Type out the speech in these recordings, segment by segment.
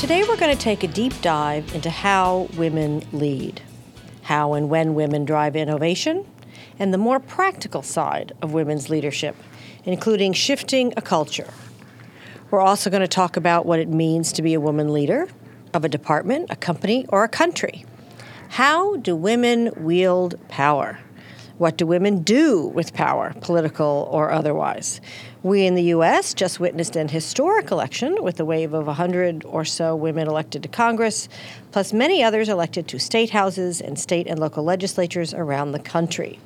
Today, we're going to take a deep dive into how women lead, how and when women drive innovation, and the more practical side of women's leadership, including shifting a culture. We're also going to talk about what it means to be a woman leader of a department, a company, or a country. How do women wield power? What do women do with power, political or otherwise? We in the U.S. just witnessed an historic election with a wave of 100 or so women elected to Congress, plus many others elected to state houses and state and local legislatures around the country.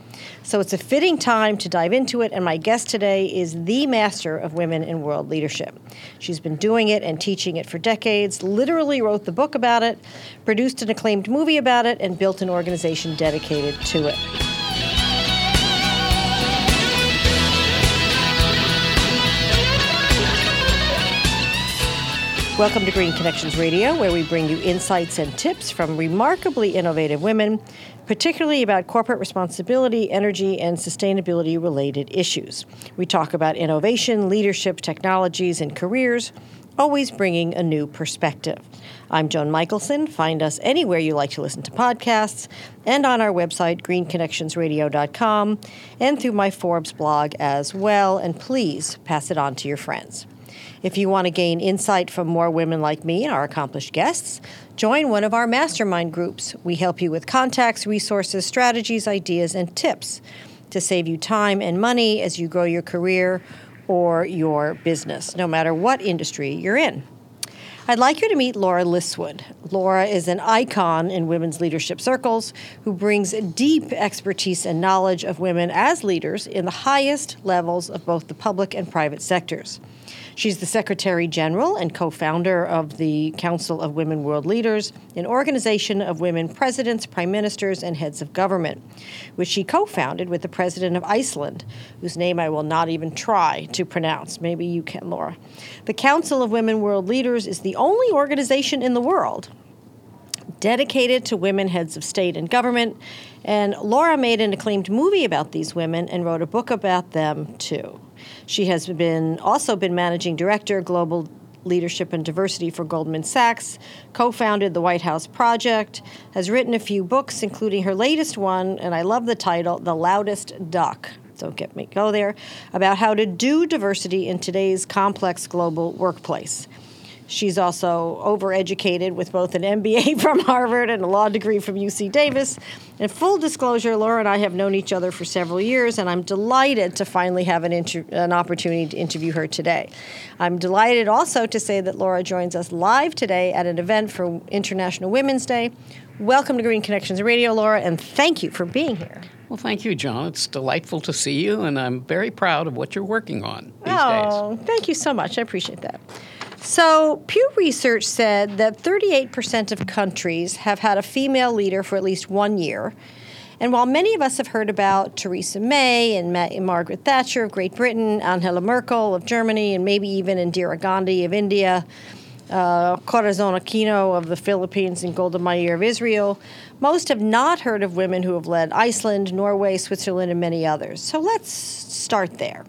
So it's a fitting time to dive into it, and my guest today is the master of women in world leadership. She's been doing it and teaching it for decades, literally wrote the book about it, produced an acclaimed movie about it, and built an organization dedicated to it. Welcome to Green Connections Radio, where we bring you insights and tips from remarkably innovative women, particularly about corporate responsibility, energy, and sustainability related issues. We talk about innovation, leadership, technologies, and careers, always bringing a new perspective. I'm Joan Michelson. Find us anywhere you like to listen to podcasts and on our website, greenconnectionsradio.com, and through my Forbes blog as well. And please pass it on to your friends. If you want to gain insight from more women like me and our accomplished guests, join one of our mastermind groups. We help you with contacts, resources, strategies, ideas, and tips to save you time and money as you grow your career or your business, no matter what industry you're in. I'd like you to meet Laura Liswood. Laura is an icon in women's leadership circles who brings deep expertise and knowledge of women as leaders in the highest levels of both the public and private sectors. She's the Secretary General and co founder of the Council of Women World Leaders, an organization of women presidents, prime ministers, and heads of government, which she co founded with the president of Iceland, whose name I will not even try to pronounce. Maybe you can, Laura. The Council of Women World Leaders is the only organization in the world dedicated to women heads of state and government. And Laura made an acclaimed movie about these women and wrote a book about them too. She has been also been managing director global leadership and diversity for Goldman Sachs, co-founded the White House Project, has written a few books including her latest one and I love the title The Loudest Duck. Don't get me go there about how to do diversity in today's complex global workplace. She's also overeducated with both an MBA from Harvard and a law degree from UC Davis. And full disclosure, Laura and I have known each other for several years, and I'm delighted to finally have an, inter- an opportunity to interview her today. I'm delighted also to say that Laura joins us live today at an event for International Women's Day. Welcome to Green Connections Radio, Laura, and thank you for being here. Well, thank you, John. It's delightful to see you, and I'm very proud of what you're working on these oh, days. thank you so much. I appreciate that. So, Pew Research said that 38% of countries have had a female leader for at least one year. And while many of us have heard about Theresa May and Ma- Margaret Thatcher of Great Britain, Angela Merkel of Germany, and maybe even Indira Gandhi of India, uh, Corazon Aquino of the Philippines, and Golda Meir of Israel, most have not heard of women who have led Iceland, Norway, Switzerland, and many others. So let's start there.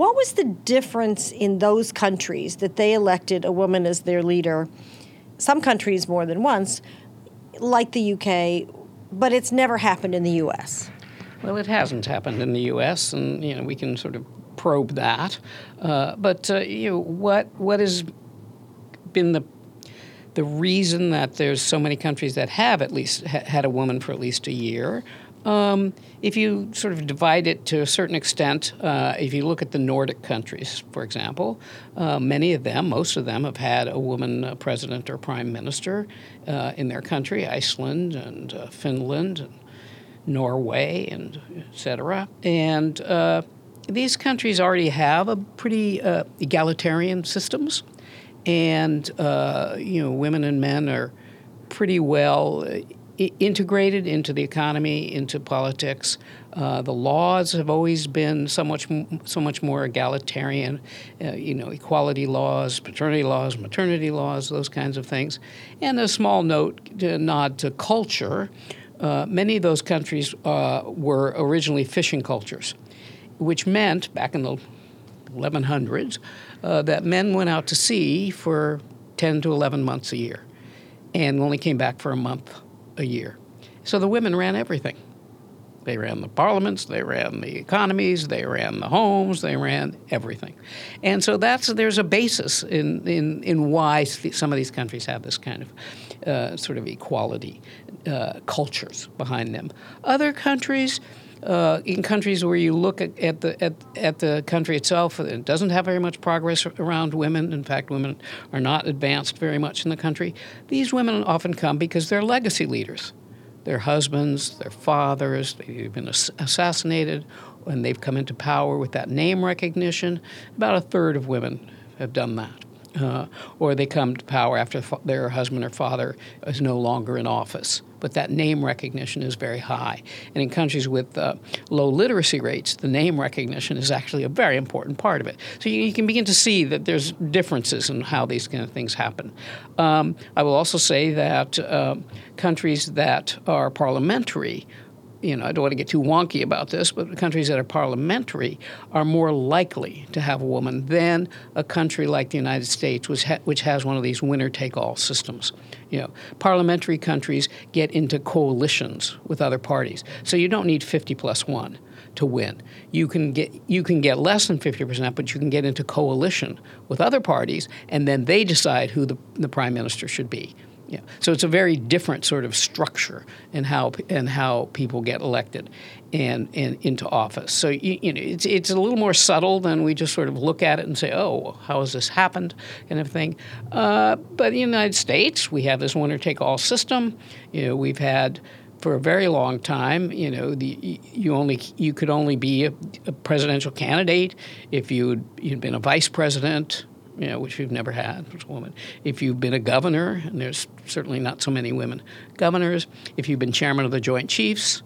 What was the difference in those countries that they elected a woman as their leader? Some countries more than once, like the UK, but it's never happened in the US. Well, it hasn't happened in the U.S., and you know we can sort of probe that. Uh, but uh, you know what what has been the the reason that there's so many countries that have at least ha- had a woman for at least a year um, if you sort of divide it to a certain extent, uh, if you look at the Nordic countries, for example, uh, many of them, most of them, have had a woman uh, president or prime minister uh, in their country Iceland and uh, Finland and Norway and et cetera. And uh, these countries already have a pretty egalitarian systems. And, you know, women and men are pretty well integrated into the economy, into politics. Uh, the laws have always been so much, so much more egalitarian, uh, you know, equality laws, paternity laws, maternity laws, those kinds of things. And a small note, to nod to culture. Uh, many of those countries uh, were originally fishing cultures, which meant back in the 1100s uh, that men went out to sea for 10 to 11 months a year and only came back for a month a year. So the women ran everything. They ran the parliaments, they ran the economies, they ran the homes, they ran everything. And so that's there's a basis in, in, in why some of these countries have this kind of uh, sort of equality uh, cultures behind them. Other countries, uh, in countries where you look at, at, the at, at the country itself, it doesn't have very much progress around women. In fact, women are not advanced very much in the country. These women often come because they're legacy leaders their husbands, their fathers, they've been assassinated, and they've come into power with that name recognition. About a third of women have done that. Uh, or they come to power after their husband or father is no longer in office. But that name recognition is very high. And in countries with uh, low literacy rates, the name recognition is actually a very important part of it. So you, you can begin to see that there's differences in how these kind of things happen. Um, I will also say that uh, countries that are parliamentary you know, I don't want to get too wonky about this, but countries that are parliamentary are more likely to have a woman than a country like the United States, which, ha- which has one of these winner-take-all systems. You know, parliamentary countries get into coalitions with other parties, so you don't need 50 plus one to win. You can get you can get less than 50%, but you can get into coalition with other parties, and then they decide who the, the prime minister should be. Yeah. So it's a very different sort of structure in how and how people get elected and, and into office. So you, you, know it's it's a little more subtle than we just sort of look at it and say, oh, how has this happened, kind of thing. Uh, but in the United States, we have this winner take all system. You know, we've had for a very long time, you know, the, you only you could only be a, a presidential candidate if you'd, you'd been a vice president you know, which we've never had as a woman. If you've been a governor, and there's certainly not so many women governors, if you've been chairman of the Joint Chiefs,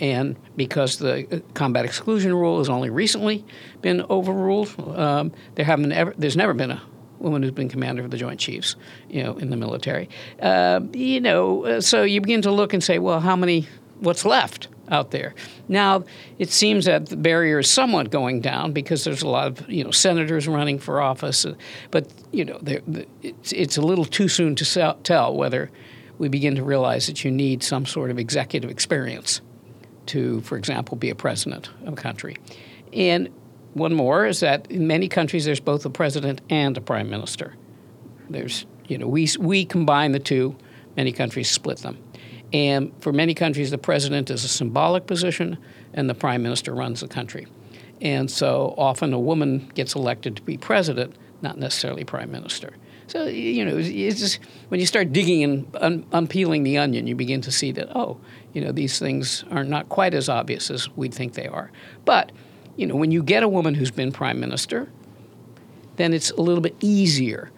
and because the uh, combat exclusion rule has only recently been overruled, um, there haven't ever, there's never been a woman who's been commander of the Joint Chiefs, you know, in the military. Uh, you know, uh, so you begin to look and say, well, how many? What's left? out there. Now, it seems that the barrier is somewhat going down because there's a lot of you know senators running for office, but you know it's, it's a little too soon to tell whether we begin to realize that you need some sort of executive experience to, for example, be a president of a country. And one more is that in many countries there's both a president and a prime minister. There's you know we we combine the two. Many countries split them. And for many countries, the president is a symbolic position and the prime minister runs the country. And so often a woman gets elected to be president, not necessarily prime minister. So, you know, it's just, when you start digging and un- unpeeling the onion, you begin to see that, oh, you know, these things are not quite as obvious as we think they are. But, you know, when you get a woman who's been prime minister, then it's a little bit easier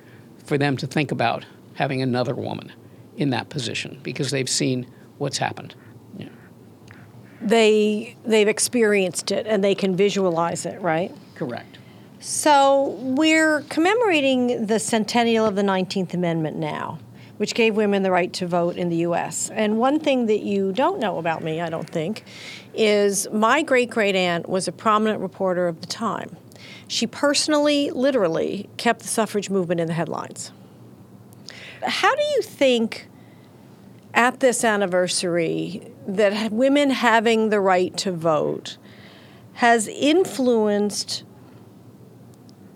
for them to think about having another woman in that position because they've seen what's happened. Yeah. They they've experienced it and they can visualize it, right? Correct. So we're commemorating the centennial of the 19th Amendment now, which gave women the right to vote in the U.S. And one thing that you don't know about me, I don't think, is my great great aunt was a prominent reporter of the time. She personally, literally, kept the suffrage movement in the headlines. How do you think at this anniversary that women having the right to vote has influenced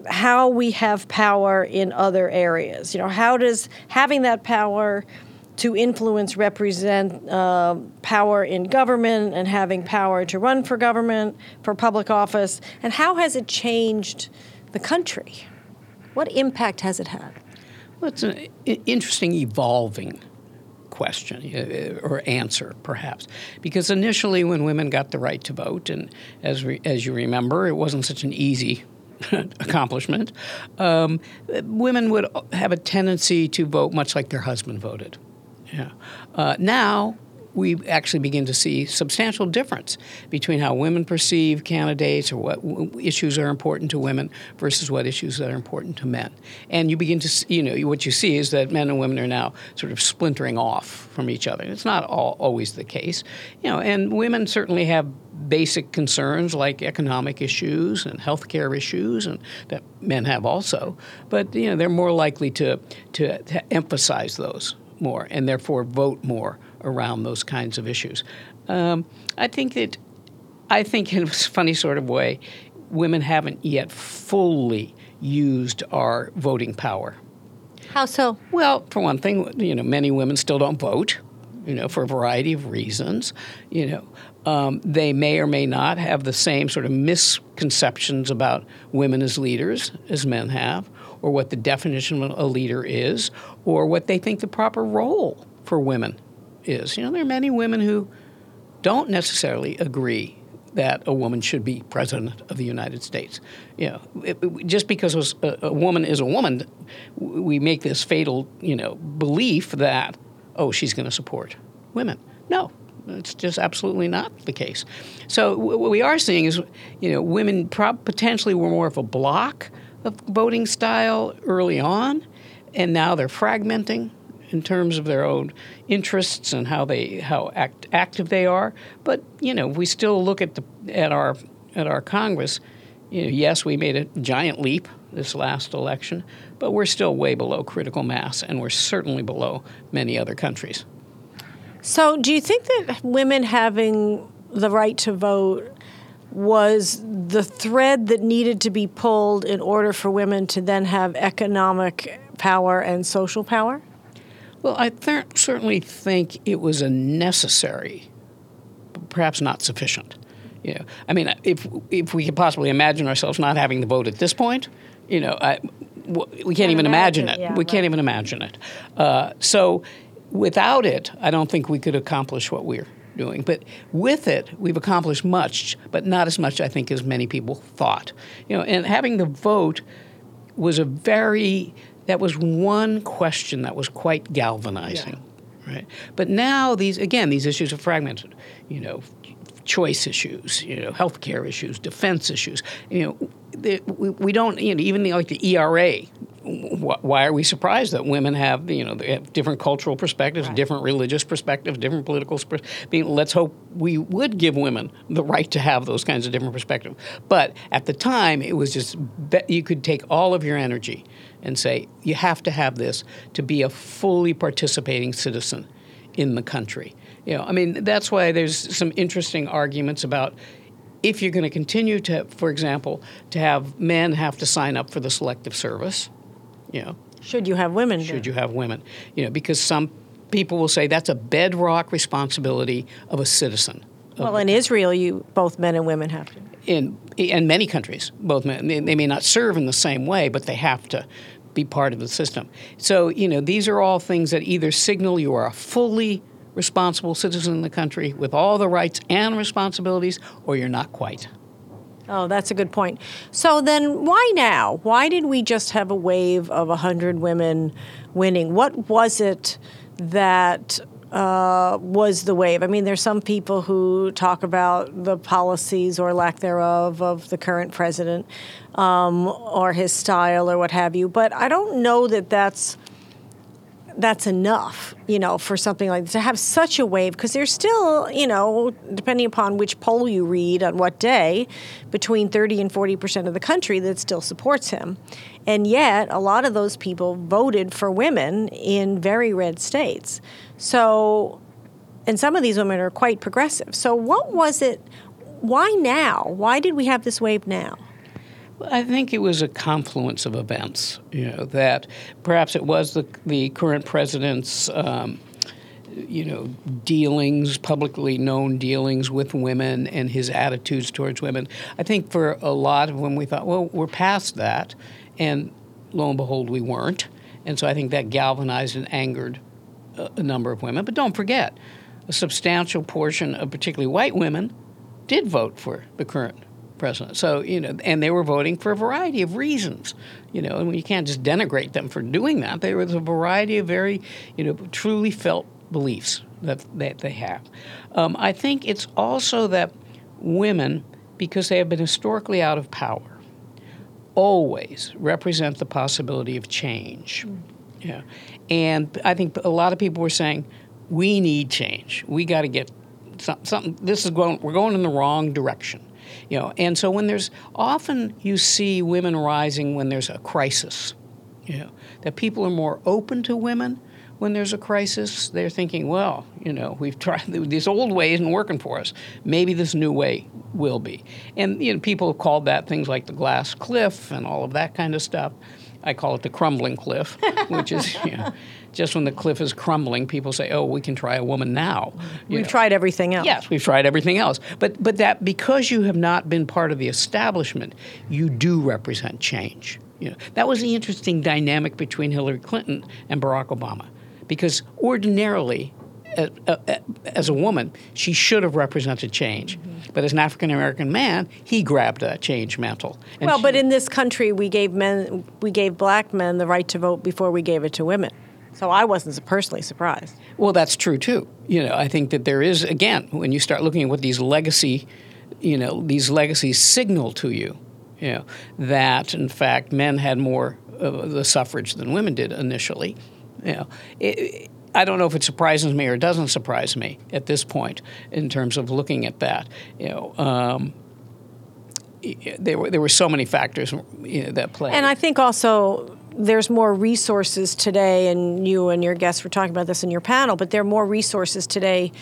how we have power in other areas? You know, how does having that power to influence represent uh, power in government and having power to run for government, for public office, and how has it changed the country? What impact has it had? Well, it's an interesting evolving question uh, or answer, perhaps, because initially, when women got the right to vote, and as re- as you remember, it wasn't such an easy accomplishment. Um, women would have a tendency to vote much like their husband voted. Yeah. Uh, now we actually begin to see substantial difference between how women perceive candidates or what issues are important to women versus what issues are important to men. And you begin to, you know, what you see is that men and women are now sort of splintering off from each other. It's not all, always the case, you know. And women certainly have basic concerns like economic issues and healthcare issues, and that men have also. But you know, they're more likely to to, to emphasize those more, and therefore vote more around those kinds of issues. Um, I think that I think in a funny sort of way, women haven't yet fully used our voting power. How so? Well, for one thing, you know, many women still don't vote, you know, for a variety of reasons. You know, um, they may or may not have the same sort of misconceptions about women as leaders as men have, or what the definition of a leader is, or what they think the proper role for women is. You know, there are many women who don't necessarily agree that a woman should be president of the United States. You know, it, it, just because a, a, woman is a woman, we make this fatal, you know, belief that oh, she's going to support women. No, it's just absolutely not the case. So what we are seeing is, you know, women potentially were more of a block of voting style early on, and now they're fragmenting in terms of their own interests and how they how act, active they are. But you know, we still look at the at our at our Congress. You know, yes, we made a giant leap this last election, but we're still way below critical mass, and we're certainly below many other countries. So, do you think that women having the right to vote was the thread that needed to be pulled in order for women to then have economic power and social power? Well, I th- certainly think it was a necessary, but perhaps not sufficient. You know, I mean, if if we could possibly imagine ourselves not having the vote at this point, you know, I, we can't even imagine, imagine it. Yeah, we right. can't even imagine it. Uh, so, without it, I don't think we could accomplish what we're doing. But with it, we've accomplished much, but not as much, I think, as many people thought. You know, and having the vote was a very that was one question that was quite galvanizing, yeah. right? But now these again these issues are fragmented. You know, choice issues, you know, healthcare issues, defense issues. You know, the, we, we don't you know even the, like the ERA. Why are we surprised that women have you know they have different cultural perspectives, right. different religious perspectives, different political? I mean, let's hope we would give women the right to have those kinds of different perspectives. But at the time, it was just you could take all of your energy and say, you have to have this to be a fully participating citizen in the country. You know, I mean, that's why there's some interesting arguments about if you're going to continue to, for example, to have men have to sign up for the selective service, you know. Should you have women? Should you have women? You know, because some people will say that's a bedrock responsibility of a citizen. Well, in Israel, you both men and women have to. In in many countries, both men they, they may not serve in the same way, but they have to be part of the system. So, you know, these are all things that either signal you are a fully responsible citizen in the country with all the rights and responsibilities, or you're not quite. Oh, that's a good point. So then, why now? Why did we just have a wave of 100 women winning? What was it that uh, was the wave. I mean, there's some people who talk about the policies or lack thereof of the current president um, or his style or what have you, but I don't know that that's that's enough, you know, for something like this to have such a wave because there's still, you know, depending upon which poll you read on what day, between 30 and 40 percent of the country that still supports him. And yet, a lot of those people voted for women in very red states. So, and some of these women are quite progressive. So, what was it? Why now? Why did we have this wave now? I think it was a confluence of events. You know that perhaps it was the the current president's. Um, you know, dealings, publicly known dealings with women and his attitudes towards women. I think for a lot of when we thought, well, we're past that, and lo and behold, we weren't. And so I think that galvanized and angered a, a number of women. But don't forget, a substantial portion of particularly white women did vote for the current president. So, you know, and they were voting for a variety of reasons, you know, and you can't just denigrate them for doing that. There was a variety of very, you know, truly felt beliefs that, that they have. Um, I think it's also that women, because they have been historically out of power, always represent the possibility of change. Yeah. And I think a lot of people were saying, we need change. We got to get some, something. This is going. We're going in the wrong direction. You know, and so when there's often you see women rising when there's a crisis. You know, that people are more open to women when there's a crisis. They're thinking, well, you know, we've tried this old way isn't working for us. Maybe this new way will be. And you know, people have called that things like the glass cliff and all of that kind of stuff. I call it the crumbling cliff, which is you know, just when the cliff is crumbling, people say, "Oh, we can try a woman now." You we've know. tried everything else. Yes, we've tried everything else. But but that because you have not been part of the establishment, you do represent change. You know, that was the interesting dynamic between Hillary Clinton and Barack Obama, because ordinarily as a woman, she should have represented change. Mm-hmm. But as an African American man, he grabbed that change mantle. well, she, but in this country, we gave men, we gave black men the right to vote before we gave it to women. So I wasn't personally surprised. Well, that's true too. You know, I think that there is again when you start looking at what these legacy, you know, these legacies signal to you, you know, that in fact men had more of the suffrage than women did initially. You know, it, I don't know if it surprises me or doesn't surprise me at this point in terms of looking at that. You know, um, there were there were so many factors you know, that play. And I think also there's more resources today, and you and your guests were talking about this in your panel, but there are more resources today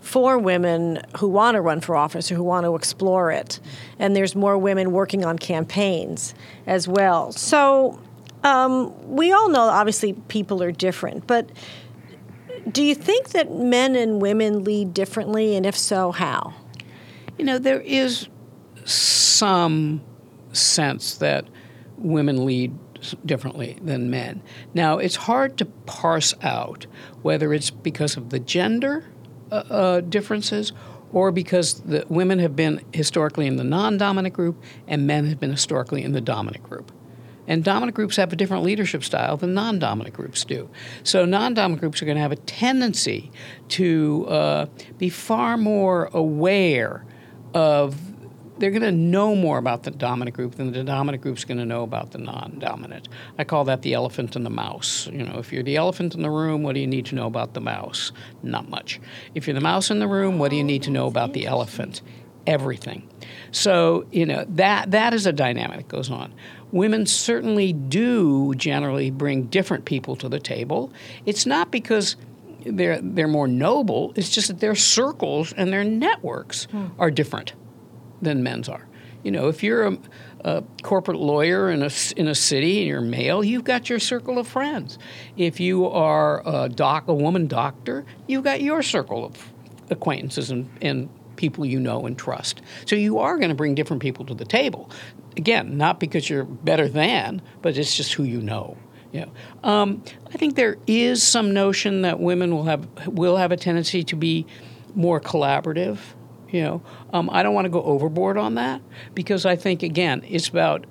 for women who want to run for office or who want to explore it. And there's more women working on campaigns as well. So um, we all know, obviously, people are different, but do you think that men and women lead differently, and if so, how? You know, there is some sense that women lead differently than men. Now, it's hard to parse out whether it's because of the gender uh, uh, differences or because the women have been historically in the non-dominant group and men have been historically in the dominant group. And dominant groups have a different leadership style than non dominant groups do. So, non dominant groups are going to have a tendency to uh, be far more aware of they're going to know more about the dominant group than the dominant group's going to know about the non-dominant. I call that the elephant and the mouse. You know, if you're the elephant in the room, what do you need to know about the mouse? Not much. If you're the mouse in the room, what do you need to know about the elephant? Everything. So, you know, that that is a dynamic that goes on women certainly do generally bring different people to the table. It's not because they're they're more noble. It's just that their circles and their networks hmm. are different than men's are. You know, if you're a, a, corporate lawyer in a in a city and you're male, you've got your circle of friends. If you are a doc, a woman doctor, you've got your circle of acquaintances and, and people you know and trust. So you are going to bring different people to the table. Again, not because you're better than, but it's just who you know. Yeah, um, I think there is some notion that women will have will have a tendency to be more collaborative. You know, um, I don't want to go overboard on that because I think again it's about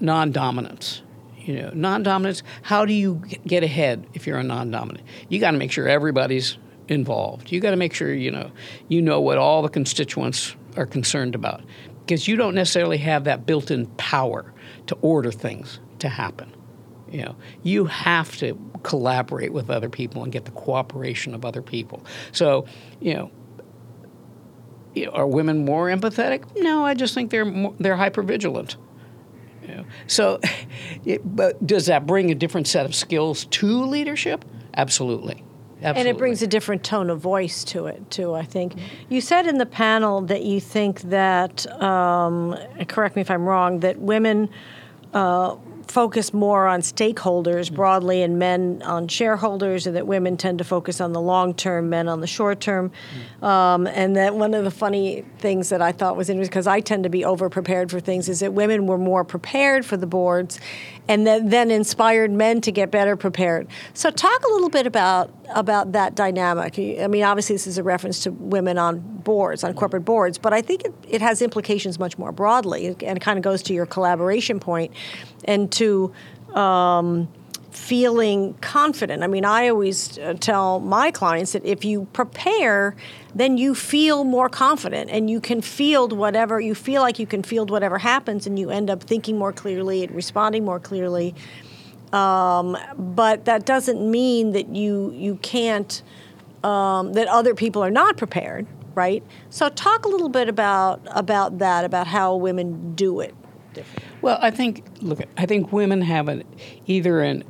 non-dominance. You know, non-dominance. How do you get ahead if you're a non-dominant? You got to make sure everybody's involved. You got to make sure you know you know what all the constituents are concerned about because you don't necessarily have that built-in power to order things to happen. You know, you have to collaborate with other people and get the cooperation of other people. So, you know, are women more empathetic? No, I just think they're more, they're hyper vigilant. You know? So, it, but does that bring a different set of skills to leadership? Absolutely. Absolutely. And it brings a different tone of voice to it, too, I think. You said in the panel that you think that, um, correct me if I'm wrong, that women uh, focus more on stakeholders broadly and men on shareholders, and that women tend to focus on the long term, men on the short term. Um, and that one of the funny things that I thought was interesting, because I tend to be over prepared for things, is that women were more prepared for the boards and that then inspired men to get better prepared. So, talk a little bit about about that dynamic. I mean, obviously, this is a reference to women on boards, on corporate boards, but I think it, it has implications much more broadly, and kind of goes to your collaboration point and to. Um, feeling confident. I mean, I always uh, tell my clients that if you prepare, then you feel more confident and you can field whatever, you feel like you can field whatever happens and you end up thinking more clearly and responding more clearly. Um, but that doesn't mean that you, you can't, um, that other people are not prepared right? So talk a little bit about about that, about how women do it. Well, I think look, I think women have an either an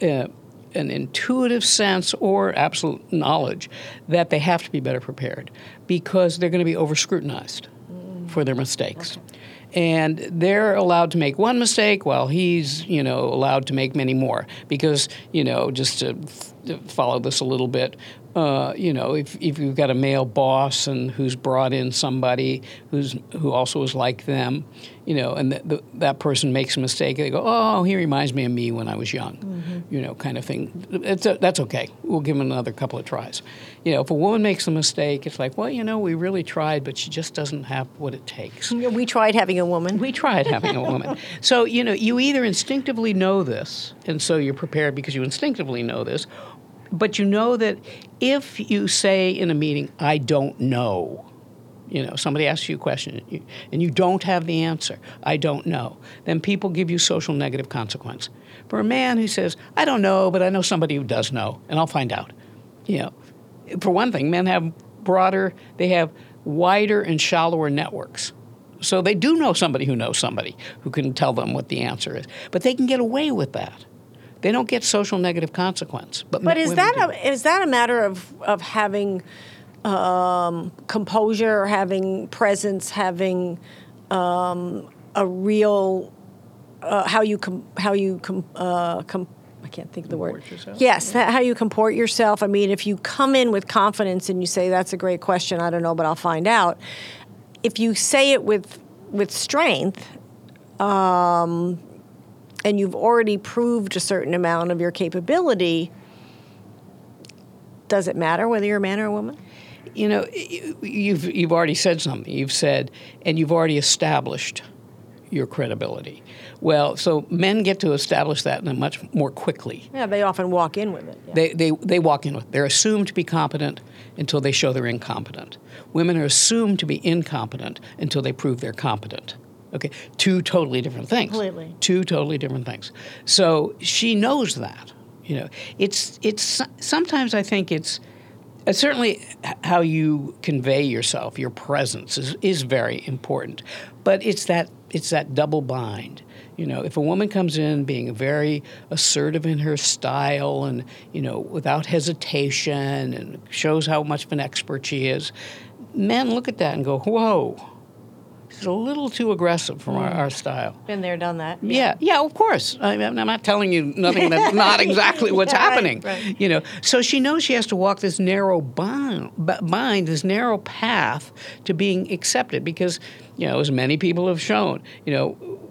uh, an intuitive sense or absolute knowledge that they have to be better prepared because they're going to be over scrutinized mm. for their mistakes. Okay. And they're allowed to make one mistake while he's, you know, allowed to make many more. Because, you know, just to follow this a little bit, uh, you know, if, if you've got a male boss and who's brought in somebody who's who also is like them, you know, and the, the, that person makes a mistake, they go, "Oh, he reminds me of me when I was young," mm-hmm. you know, kind of thing. A, that's okay. We'll give him another couple of tries. You know, if a woman makes a mistake, it's like, well, you know, we really tried, but she just doesn't have what it takes. We tried having a woman. We tried having a woman. So you know, you either instinctively know this, and so you're prepared because you instinctively know this, but you know that if you say in a meeting, I don't know, you know, somebody asks you a question and you don't have the answer, I don't know, then people give you social negative consequence. For a man who says, I don't know, but I know somebody who does know, and I'll find out. You know, for one thing, men have broader, they have wider and shallower networks. So they do know somebody who knows somebody who can tell them what the answer is. But they can get away with that they don't get social negative consequence. But, but is that a, is that a matter of of having um, composure, having presence, having um, a real uh, how you com- how you com- uh, com- I can't think of the word. Yourself? Yes, how you comport yourself. I mean, if you come in with confidence and you say that's a great question, I don't know, but I'll find out. If you say it with with strength, um, and you've already proved a certain amount of your capability, does it matter whether you're a man or a woman? You know, you've you've already said something. You've said, and you've already established your credibility. Well, so men get to establish that much more quickly. Yeah, they often walk in with it. Yeah. They, they, they walk in with it. They're assumed to be competent until they show they're incompetent. Women are assumed to be incompetent until they prove they're competent. Okay, two totally different things. Completely. Two totally different things. So she knows that. You know, it's it's sometimes I think it's uh, certainly how you convey yourself, your presence is, is very important. But it's that it's that double bind. You know, if a woman comes in being very assertive in her style and, you know, without hesitation and shows how much of an expert she is, men look at that and go, whoa, is a little too aggressive for mm. our, our, style. Been there, done that. Yeah, yeah, yeah of course. I am not telling you nothing that's not exactly what's yeah, happening. Right, right. You know, so she knows she has to walk this narrow bind, bind, this narrow path to being accepted because, you know, as many people have shown, you know,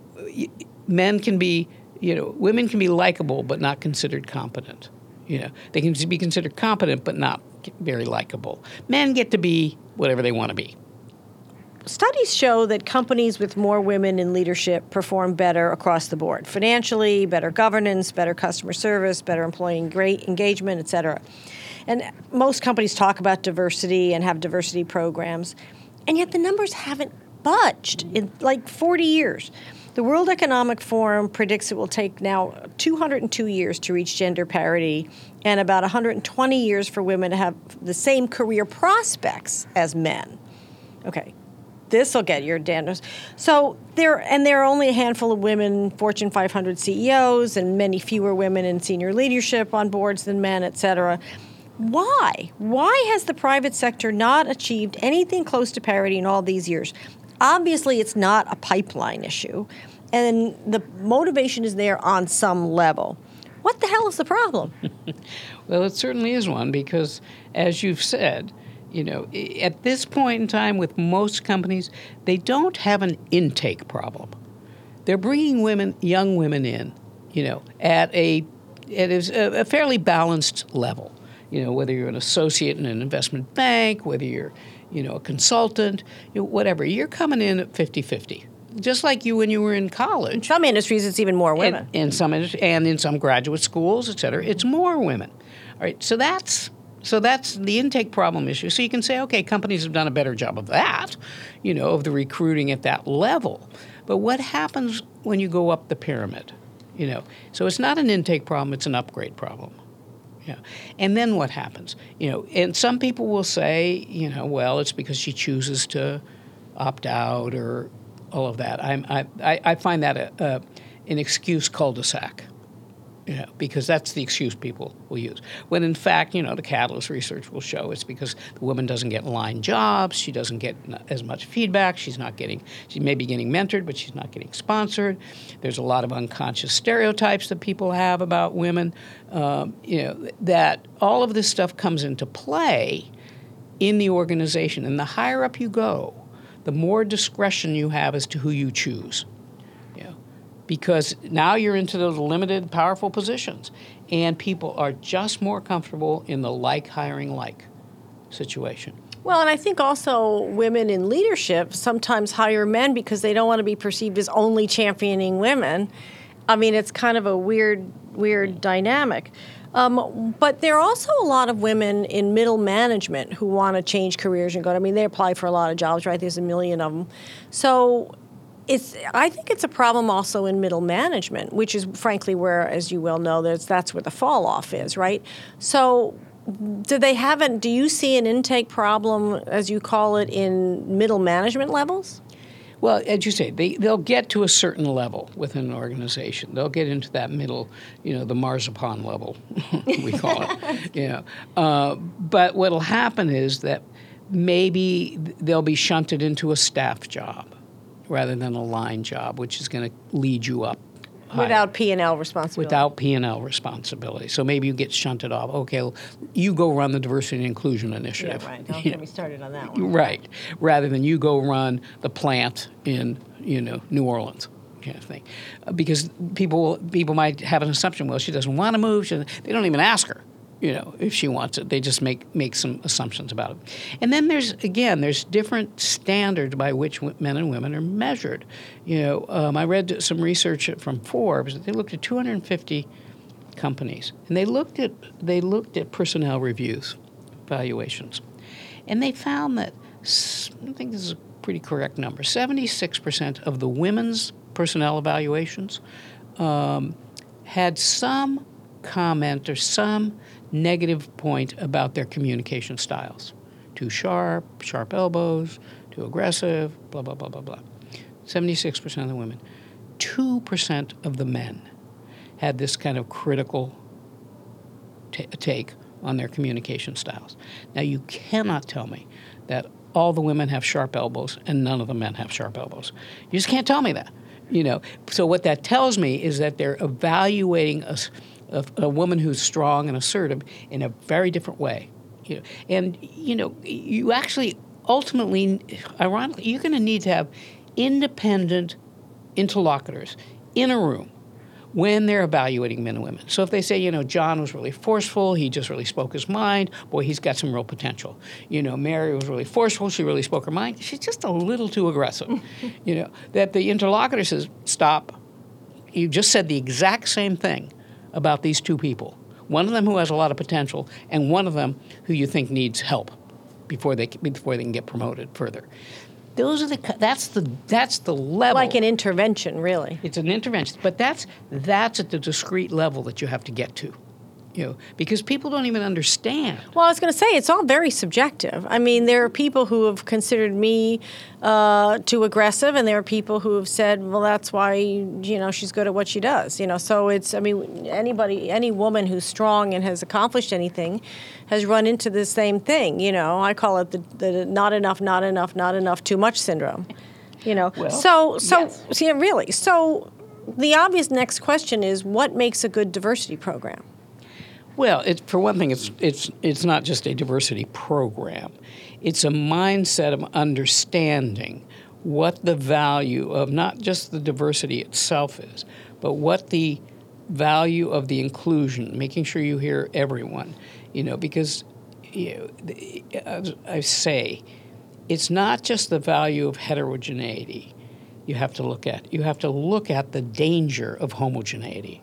men can be, you know, women can be likable but not considered competent. You know, they can be considered competent but not very likable. Men get to be whatever they want to be studies show that companies with more women in leadership perform better across the board. Financially better governance better customer service better employee engagement et cetera. And most companies talk about diversity and have diversity programs and yet the numbers haven't budged in like 40 years. The World Economic Forum predicts it will take now 202 years to reach gender parity and about 120 years for women to have the same career prospects as men. Okay, this will get your dandruff. So there, and there are only a handful of women Fortune 500 CEOs, and many fewer women in senior leadership on boards than men, et cetera. Why? Why has the private sector not achieved anything close to parity in all these years? Obviously, it's not a pipeline issue, and the motivation is there on some level. What the hell is the problem? well, it certainly is one because, as you've said, you know, at this point in time, with most companies, they don't have an intake problem. They're bringing women, young women in, you know, at a at a, a fairly balanced level. You know, whether you're an associate in an investment bank, whether you're, you know, a consultant, you know, whatever, you're coming in at 50-50 just like you when you were in college. In some industries, it's even more women. In, in some and in some graduate schools, et cetera, it's more women. All right, so that's so that's the intake problem issue. So you can say, okay, companies have done a better job of that, you know, of the recruiting at that level. But what happens when you go up the pyramid? You know, so it's not an intake problem; it's an upgrade problem. Yeah. And then what happens? You know, and some people will say, you know, well, it's because she chooses to opt out or all of that. I'm, I, I find that a, a, an excuse cul-de-sac. You know, because that's the excuse people will use. When in fact, you know, the Catalyst research will show it's because the woman doesn't get line jobs, she doesn't get as much feedback, she's not getting, she may be getting mentored, but she's not getting sponsored. There's a lot of unconscious stereotypes that people have about women. Um, you know, that all of this stuff comes into play in the organization. And the higher up you go, the more discretion you have as to who you choose because now you're into those limited, powerful positions. And people are just more comfortable in the like hiring like situation. Well, and I think also women in leadership sometimes hire men because they don't want to be perceived as only championing women. I mean, it's kind of a weird, weird dynamic. Um, but there are also a lot of women in middle management who want to change careers and go. I mean, they apply for a lot of jobs, right? There's a million of them. So it's I think it's a problem also in middle management, which is frankly where, as you well know, that's that's where the fall off is, right? So do they have an do you see an intake problem as you call it in middle management levels? Well, as you say, they, they'll get to a certain level within an organization. They'll get into that middle, you know, the marzipan level, we call it. you know. Uh, but what'll happen is that maybe they'll be shunted into a staff job rather than a line job, which is going to lead you up. Higher. Without P and L responsibility. Without P and L responsibility, so maybe you get shunted off. Okay, you go run the diversity and inclusion initiative. Yeah, right. Don't get me started on that one. Right, rather than you go run the plant in you know New Orleans kind of thing, uh, because people people might have an assumption. Well, she doesn't want to move. She, they don't even ask her you know, if she wants it. They just make make some assumptions about it. And then there's again, there's different standards by which men and women are measured. You know, um, I read some research from Forbes. They looked at 250 companies, and they looked at they looked at personnel reviews, valuations, and they found that I think this is a pretty correct number. 76% of the women's personnel evaluations um, had some comment or some negative point about their communication styles. Too sharp, sharp elbows, too aggressive, blah, blah, blah, blah, blah. 76% of the women. 2% of the men had this kind of critical t- take on their communication styles. Now, you cannot tell me that all the women have sharp elbows and none of the men have sharp elbows. You just can't tell me that. You know, so what that tells me is that they're evaluating us a, a woman who's strong and assertive in a very different way. You know, and you know, you actually ultimately, ironically, you're going to need to have independent interlocutors in a room when they're evaluating men and women. So if they say, you know, John was really forceful, he just really spoke his mind, boy, he's got some real potential. You know, Mary was really forceful, she really spoke her mind, she's just a little too aggressive. you know, that the interlocutor says, stop, you just said the exact same thing about these two people. One of them who has a lot of potential, and one of them who you think needs help before they before they can get promoted further. Those are the that's the that's the level. Like an intervention, really. It's an intervention, but that's that's at the discrete level that you have to get to you know, because people don't even understand. Well, I was going to say it's all very subjective. I mean, there are people who have considered me uh, too aggressive, and there are people who have said, "Well, that's why you know she's good at what she does." You know, so it's. I mean, anybody, any woman who's strong and has accomplished anything, has run into the same thing. You know, I call it the, the not enough, not enough, not enough, too much syndrome. You know, well, so so yes. see, really, so the obvious next question is, what makes a good diversity program? Well, for one thing, it's it's it's not just a diversity program; it's a mindset of understanding what the value of not just the diversity itself is, but what the value of the inclusion, making sure you hear everyone, you know, because you know, I say, it's not just the value of heterogeneity you have to look at. You have to look at the danger of homogeneity.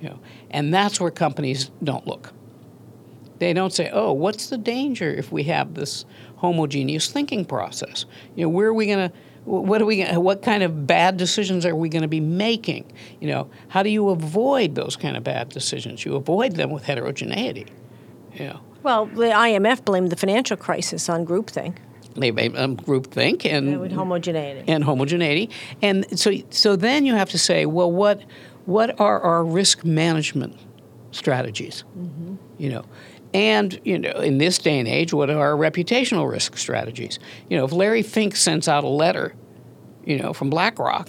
You know, and that's where companies don't look. They don't say, "Oh, what's the danger if we have this homogeneous thinking process? You know, where are we going to what are we? What kind of bad decisions are we going to be making? You know, how do you avoid those kind of bad decisions? You avoid them with heterogeneity. You know. Well, the IMF blamed the financial crisis on groupthink. They made um, groupthink and with homogeneity. and homogeneity, and so so then you have to say, well, what what are our risk management strategies? Mm-hmm. You know, and you know, in this day and age, what are our reputational risk strategies? You know, if Larry Fink sends out a letter, you know, from BlackRock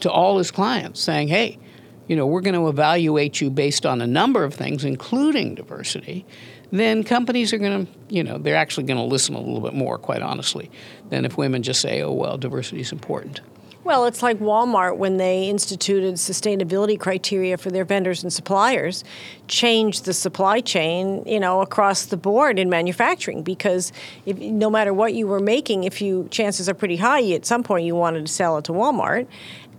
to all his clients saying, "Hey, you know, we're going to evaluate you based on a number of things, including diversity," then companies are going to, you know, they're actually going to listen a little bit more, quite honestly, than if women just say, "Oh, well, diversity is important." Well, it's like Walmart when they instituted sustainability criteria for their vendors and suppliers, changed the supply chain, you know, across the board in manufacturing because if, no matter what you were making, if you chances are pretty high, at some point you wanted to sell it to Walmart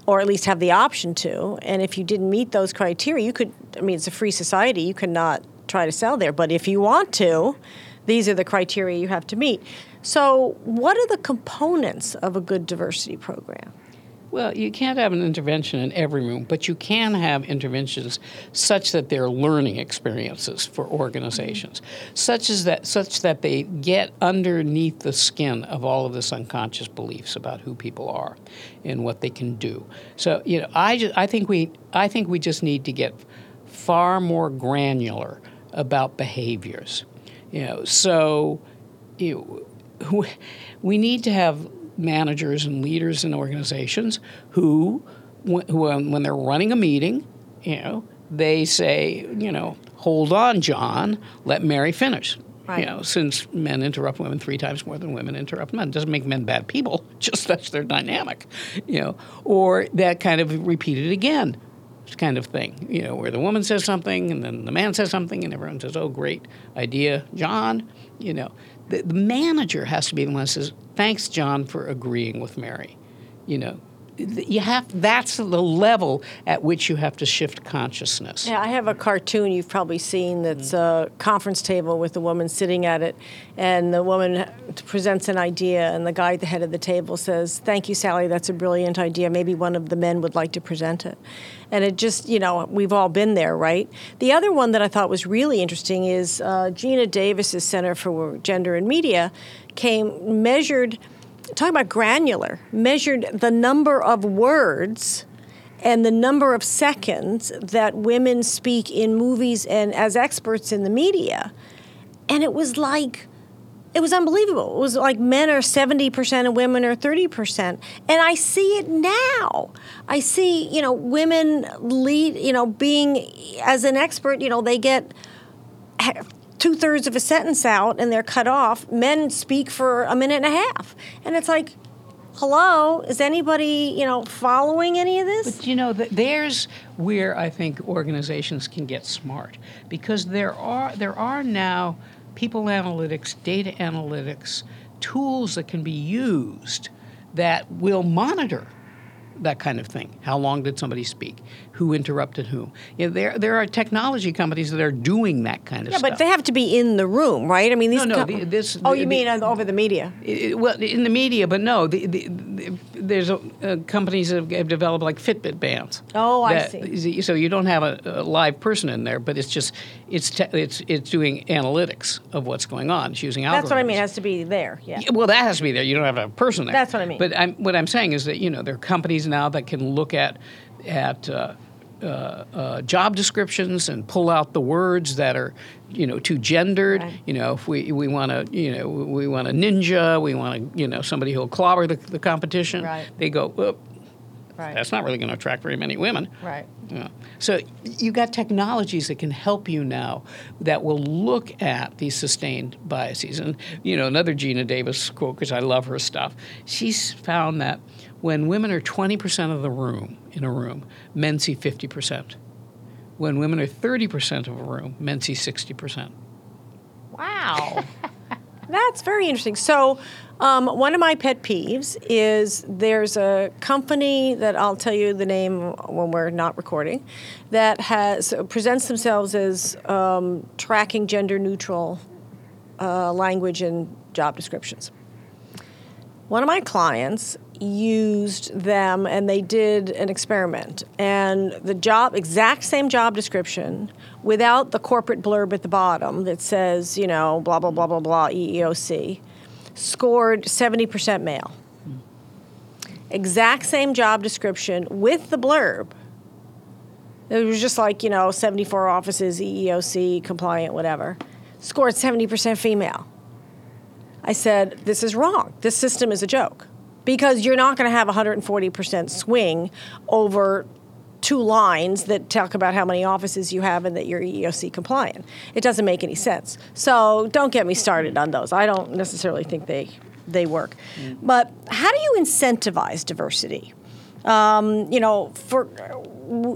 or at least have the option to. And if you didn't meet those criteria, you could I mean it's a free society, you could not try to sell there, but if you want to, these are the criteria you have to meet. So, what are the components of a good diversity program? Well, you can't have an intervention in every room, but you can have interventions such that they're learning experiences for organizations, such as that such that they get underneath the skin of all of this unconscious beliefs about who people are and what they can do. So, you know, I just, I think we I think we just need to get far more granular about behaviors. You know, so you we need to have managers and leaders in organizations who, who um, when they're running a meeting, you know, they say, you know, hold on, John, let Mary finish. Right. You know, since men interrupt women three times more than women interrupt men, it doesn't make men bad people. Just that's their dynamic, you know. Or that kind of repeated again, kind of thing, you know, where the woman says something and then the man says something and everyone says, "Oh, great idea, John." You know, the, the manager has to be the one that says, "Thanks, John, for agreeing with Mary." You know, you have that's the level at which you have to shift consciousness. Yeah, I have a cartoon you've probably seen that's a conference table with a woman sitting at it, and the woman presents an idea, and the guy at the head of the table says, "Thank you, Sally. That's a brilliant idea. Maybe one of the men would like to present it." And it just, you know, we've all been there, right? The other one that I thought was really interesting is uh, Geena Davis's Center for Gender and Media came measured talking about granular, measured the number of words and the number of seconds that women speak in movies and as experts in the media. And it was like, it was unbelievable. It was like men are 70% and women are 30%. And I see it now. I see, you know, women lead, you know, being as an expert, you know, they get two thirds of a sentence out and they're cut off. Men speak for a minute and a half. And it's like, hello, is anybody, you know, following any of this? But you know, there's where I think organizations can get smart because there are there are now people analytics, data analytics, tools that can be used that will monitor that kind of thing. How long did somebody speak? Who interrupted whom? You know, there, there are technology companies that are doing that kind of yeah, stuff. Yeah, but they have to be in the room, right? I mean, these. No, no. Com- the, this, oh, the, you mean over the media? It, well, in the media, but no. The, there's a, uh, companies that have developed like Fitbit bands. Oh, that, I see. So you don't have a, a, live person in there, but it's just it's te- it's it's doing analytics of what's going on. It's using algorithms. That's what I mean. It has to be there. Yeah. yeah. Well, that has to be there. You don't have a person there. That's what I mean. But I'm, what I'm saying is that you know there are companies now that can look at at uh, uh, uh, job descriptions and pull out the words that are, you know, too gendered. Right. You know, if we, we want to, you know, we want a ninja, we want to, you know, somebody who'll clobber the, the competition. Right. They go, right. that's not really going to attract very many women. Right. Yeah. So you've got technologies that can help you now that will look at these sustained biases. And you know, another Geena Davis quote because I love her stuff. She's found that when women are 20% of the room in a room, men see 50%. When women are 30% of a room, men see 60%. Wow. That's very interesting. So, um, one of my pet peeves is there's a company that I'll tell you the name when we're not recording that has presents themselves as um, tracking gender neutral uh, language in job descriptions. One of my clients used them and they did an experiment and the job exact same job description without the corporate blurb at the bottom that says you know blah blah blah blah blah EEOC scored 70% male. Exact same job description with the blurb. It was just like you know 74 offices EEOC compliant whatever. Scored 70% female. I said this is wrong. This system is a joke. Because you're not going to have 140% swing over two lines that talk about how many offices you have and that you're EEOC compliant. It doesn't make any sense. So don't get me started on those. I don't necessarily think they they work. Mm. But how do you incentivize diversity? Um, you know, for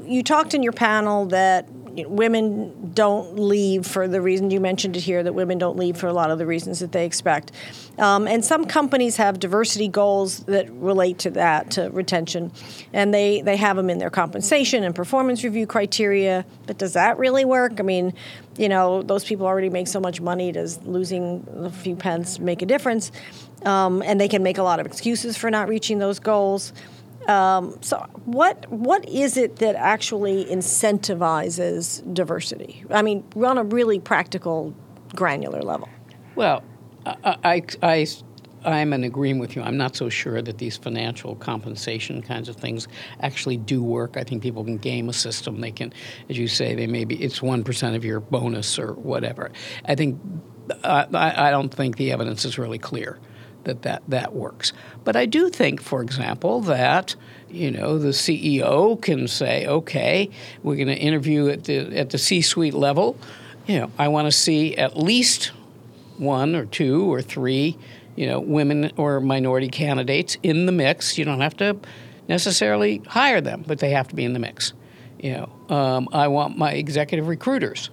you talked in your panel that women don't leave for the reason you mentioned it here that women don't leave for a lot of the reasons that they expect. Um, and some companies have diversity goals that relate to that, to retention, and they, they have them in their compensation and performance review criteria. But does that really work? I mean, you know, those people already make so much money. Does losing a few pence make a difference? Um, and they can make a lot of excuses for not reaching those goals. Um, so, what what is it that actually incentivizes diversity? I mean, on a really practical, granular level. Well, I, I, I am in agreement with you. I'm not so sure that these financial compensation kinds of things actually do work. I think people can game a system. They can, as you say, they maybe it's one percent of your bonus or whatever. I think I, I don't think the evidence is really clear that, that that works. But I do think, for example, that you know the CEO can say, okay, we're going to interview at the at the C-suite level. You know, I want to see at least one or two or three, you know, women or minority candidates in the mix. You don't have to necessarily hire them, but they have to be in the mix. You know, um, I want my executive recruiters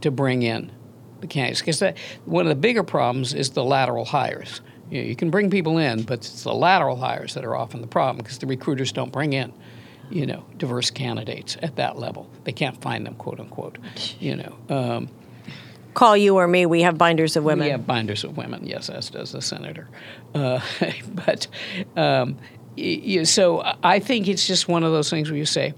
to bring in the candidates because one of the bigger problems is the lateral hires. You, know, you can bring people in, but it's the lateral hires that are often the problem because the recruiters don't bring in, you know, diverse candidates at that level. They can't find them, quote unquote. You know. Um, Call you or me. We have binders of women. We have binders of women. Yes, as does the senator. Uh, but um, you, so I think it's just one of those things where you say,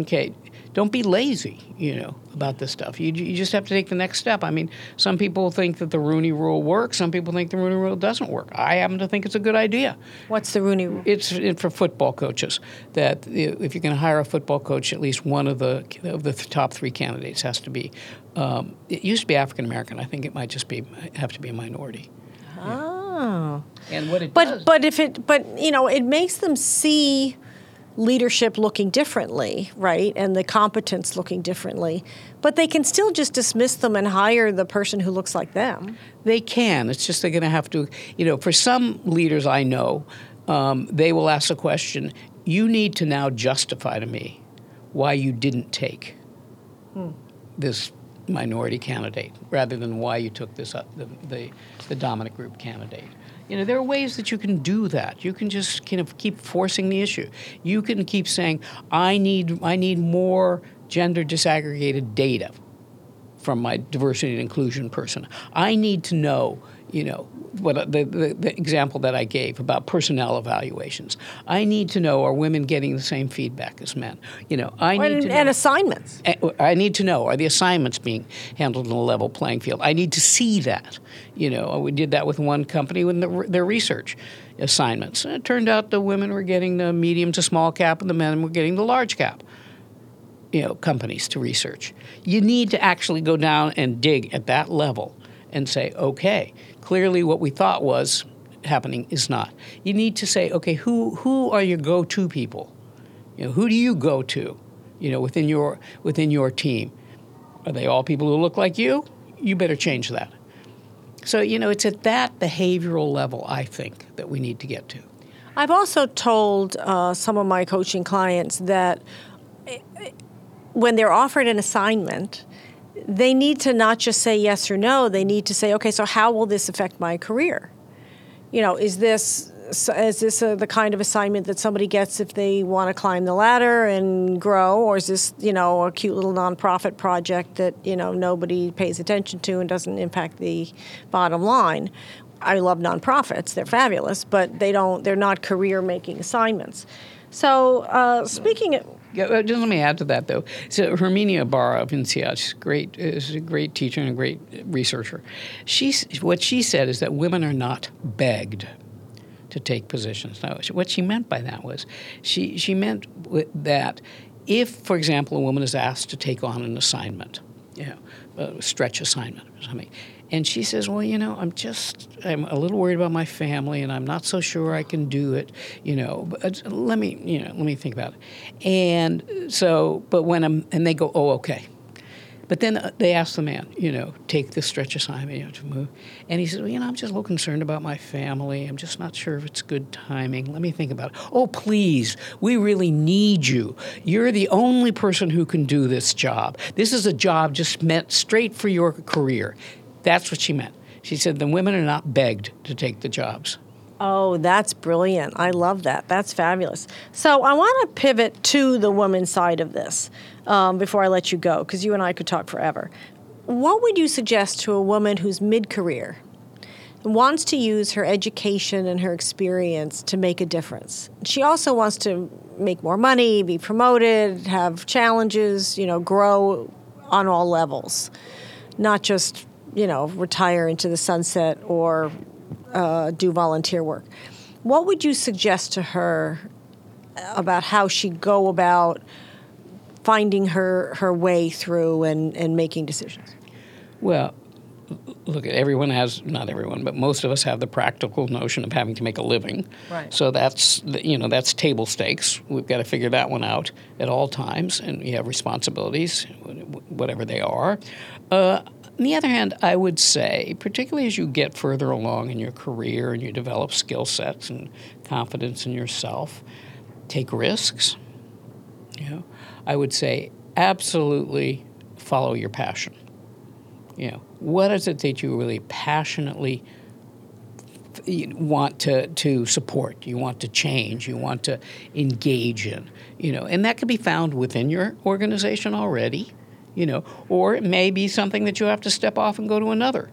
okay, don't be lazy, you know, about this stuff. You, you just have to take the next step. I mean, some people think that the Rooney Rule works. Some people think the Rooney Rule doesn't work. I happen to think it's a good idea. What's the Rooney Rule? It's for football coaches. That if you're going to hire a football coach, at least one of the of the top three candidates has to be. Um, it used to be African American. I think it might just be have to be a minority. Oh. And what it but does, but if it but you know it makes them see leadership looking differently, right? And the competence looking differently. But they can still just dismiss them and hire the person who looks like them. They can. It's just they're going to have to, you know, for some leaders I know, um, they will ask the question you need to now justify to me why you didn't take hmm. this minority candidate rather than why you took this uh, the, the, the dominant group candidate. You know, there are ways that you can do that. You can just kind of keep forcing the issue. You can keep saying, I need, I need more gender disaggregated data from my diversity and inclusion person. I need to know you know, what the, the, the, example that I gave about personnel evaluations. I need to know are women getting the same feedback as men? You know, I need and, to know, and assignments. I need to know are the assignments being handled in a level playing field? I need to see that. You know, we did that with one company with the, their research assignments. And it turned out the women were getting the medium to small cap, and the men were getting the large cap you know, companies to research. You need to actually go down and dig at that level and say, okay, clearly what we thought was happening is not. You need to say, okay, who who are your go-to people? You know, who do you go to? You know, within your within your team, are they all people who look like you? You better change that. So you know, it's at that behavioral level I think that we need to get to. I've also told uh, some of my coaching clients that eh, when they're offered an assignment they need to not just say yes or no. They need to say, okay, so how will this affect my career? You know, is this is this a, the kind of assignment that somebody gets if they want to climb the ladder and grow, or is this you know a cute little nonprofit project that you know nobody pays attention to and doesn't impact the bottom line? I love nonprofits; they're fabulous, but they don't. They're not career-making assignments. So, uh, speaking. Yeah, just let me add to that though. So Herminia Ibarra of INSEAD, she's great, is a great teacher and a great researcher. She's what she said is that women are not begged to take positions. Now, what she meant by that was she she meant that if, for example, a woman is asked to take on an assignment, you know, a stretch assignment or something, and she says, "Well, you know, I'm just I'm a little worried about my family, and I'm not so sure I can do it. You know, but uh, let me you know let me think about it." And so, but when I'm and they go, "Oh, okay." But then uh, they asked the man, you know, take the stretch assignment you to move. And he said, well, you know, I'm just a little concerned about my family. I'm just not sure if it's good timing. Let me think about it. Oh, please, we really need you. You're the only person who can do this job. This is a job just meant straight for your career. That's what she meant. She said the women are not begged to take the jobs. Oh, that's brilliant. I love that. That's fabulous. So I want to pivot to the woman side of this um, before I let you go, because you and I could talk forever. What would you suggest to a woman who's mid career wants to use her education and her experience to make a difference? She also wants to make more money, be promoted, have challenges, you know, grow on all levels, not just you know, retire into the sunset or uh, do volunteer work. What would you suggest to her about how she go about finding her, her way through and, and making decisions? Well, look, at everyone has not everyone, but most of us have the practical notion of having to make a living. Right. So that's you know that's table stakes. We've got to figure that one out at all times, and we have responsibilities, whatever they are. Uh, on the other hand, I would say, particularly as you get further along in your career and you develop skill sets and confidence in yourself, take risks. You know, I would say absolutely follow your passion. You know, what is it that you really passionately want to, to support, you want to change, you want to engage in, you know, and that can be found within your organization already you know, or it may be something that you have to step off and go to another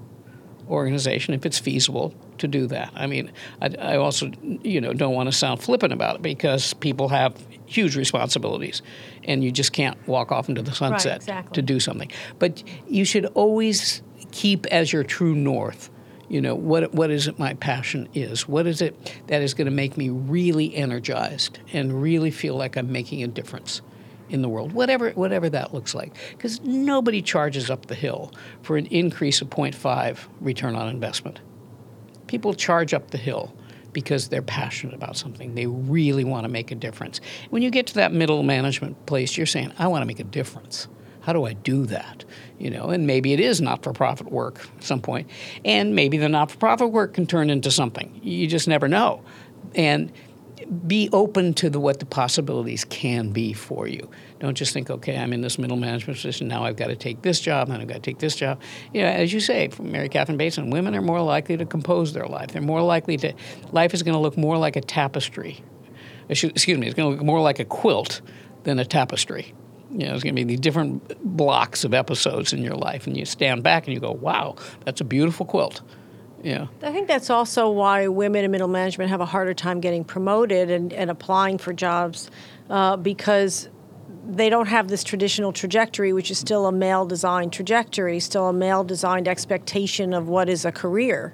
organization if it's feasible to do that. I mean, I, I, also, you know, don't want to sound flippant about it because people have huge responsibilities, and you just can't walk off into the sunset right, exactly. to do something. But you should always keep as your true north. You know what? What is it? My passion is. What is it that is going to make me really energized and really feel like I'm making a difference? in the world, whatever whatever that looks like. Because nobody charges up the hill for an increase of 0.5 return on investment. People charge up the hill because they're passionate about something. They really want to make a difference. When you get to that middle management place, you're saying, I want to make a difference. How do I do that? You know, and maybe it is not-for-profit work at some point, and maybe the not-for-profit work can turn into something. You just never know. And be open to the, what the possibilities can be for you. Don't just think, okay, I'm in this middle management position. Now I've got to take this job, and I've got to take this job. You know, as you say, from Mary Catherine Bateson, women are more likely to compose their life. They're more likely to, life is going to look more like a tapestry. Excuse me, it's going to look more like a quilt than a tapestry. You know, there's going to be these different blocks of episodes in your life, and you stand back and you go, wow, that's a beautiful quilt. Yeah. I think that's also why women in middle management have a harder time getting promoted and, and applying for jobs uh, because they don't have this traditional trajectory, which is still a male designed trajectory, still a male designed expectation of what is a career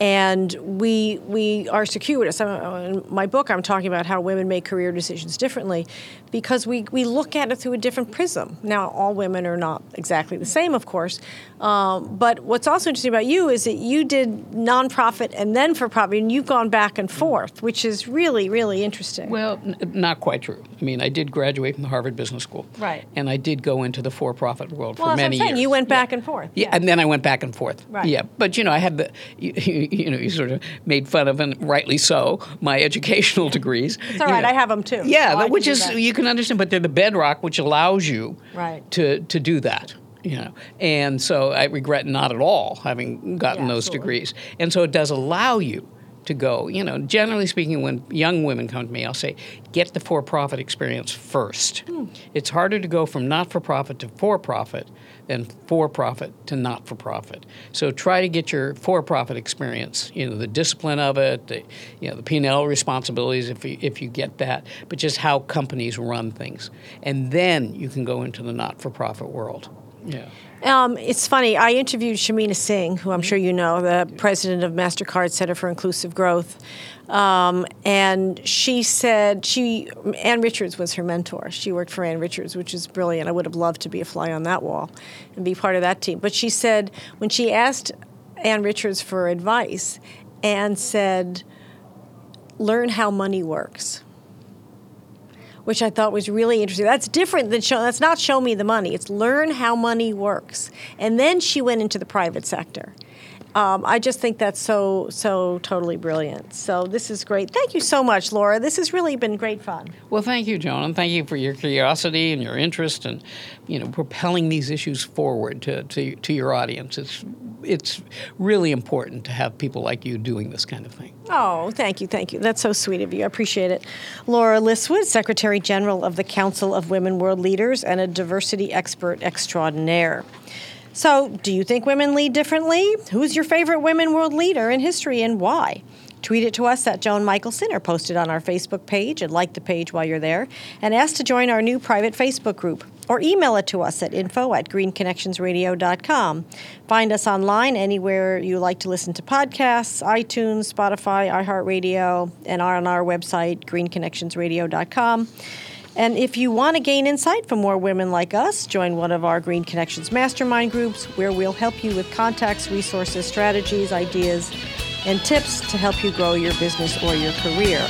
and we we are circuitous. In my book, I'm talking about how women make career decisions differently, because we we look at it through a different prism. Now, all women are not exactly the same, of course, um, but what's also interesting about you is that you did nonprofit and then for profit, and you've gone back and forth, which is really really interesting. Well, n- not quite true. I mean, I did graduate from the Harvard Business School, right, and I did go into the for-profit world well, for many years. You went back yeah. and forth, yeah. yeah, and then I went back and forth, right. Yeah, but you know, I had the. You, you know, you sort of made fun of, and rightly so, my educational degrees. It's all right. Know. I have them too. Yeah, oh, so which is you can understand, but they're the bedrock which allows you right. to to do that. You know, and so I regret not at all having gotten yeah, those absolutely. degrees, and so it does allow you to go. You know, generally speaking, when young women come to me, I'll say, get the for profit experience first. Hmm. It's harder to go from not for profit to for profit than for profit to not for profit. So try to get your for profit experience, you know, the discipline of it, the, you know, the P&L responsibilities if you, if you get that, but just how companies run things. And then you can go into the not for profit world. Yeah. Um, it's funny. I interviewed Shamina Singh, who I'm sure you know, the president of Mastercard Center for Inclusive Growth, um, and she said she Ann Richards was her mentor. She worked for Ann Richards, which is brilliant. I would have loved to be a fly on that wall and be part of that team. But she said when she asked Ann Richards for advice, Ann said, "Learn how money works." Which I thought was really interesting. That's different than show. That's not show me the money. It's learn how money works. And then she went into the private sector. Um, I just think that's so so totally brilliant. So this is great. Thank you so much, Laura. This has really been great fun. Well, thank you, Joan, and thank you for your curiosity and your interest and you know propelling these issues forward to, to, to your audience. It's it's really important to have people like you doing this kind of thing. Oh, thank you, thank you. That's so sweet of you. I appreciate it. Laura Liswood, Secretary General of the Council of Women World Leaders and a diversity expert extraordinaire. So, do you think women lead differently? Who's your favorite women world leader in history and why? Tweet it to us at Joan Michelson or post it on our Facebook page and like the page while you're there. And ask to join our new private Facebook group or email it to us at info at greenconnectionsradio.com. Find us online anywhere you like to listen to podcasts iTunes, Spotify, iHeartRadio, and on our website, greenconnectionsradio.com. And if you want to gain insight from more women like us, join one of our Green Connections mastermind groups where we'll help you with contacts, resources, strategies, ideas, and tips to help you grow your business or your career.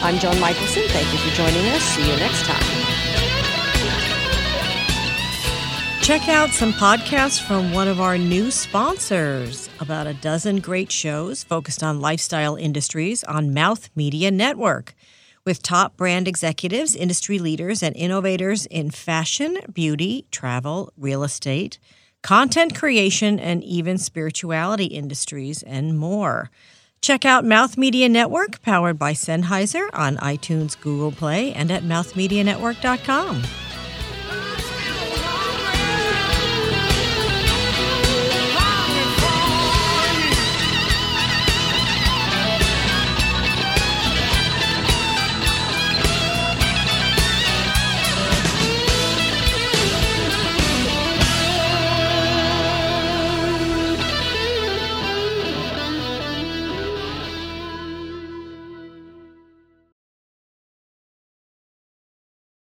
I'm Joan Michelson. Thank you for joining us. See you next time. Check out some podcasts from one of our new sponsors. About a dozen great shows focused on lifestyle industries on Mouth Media Network with top brand executives, industry leaders, and innovators in fashion, beauty, travel, real estate, content creation, and even spirituality industries, and more. Check out Mouth Media Network, powered by Sennheiser, on iTunes, Google Play, and at mouthmedianetwork.com.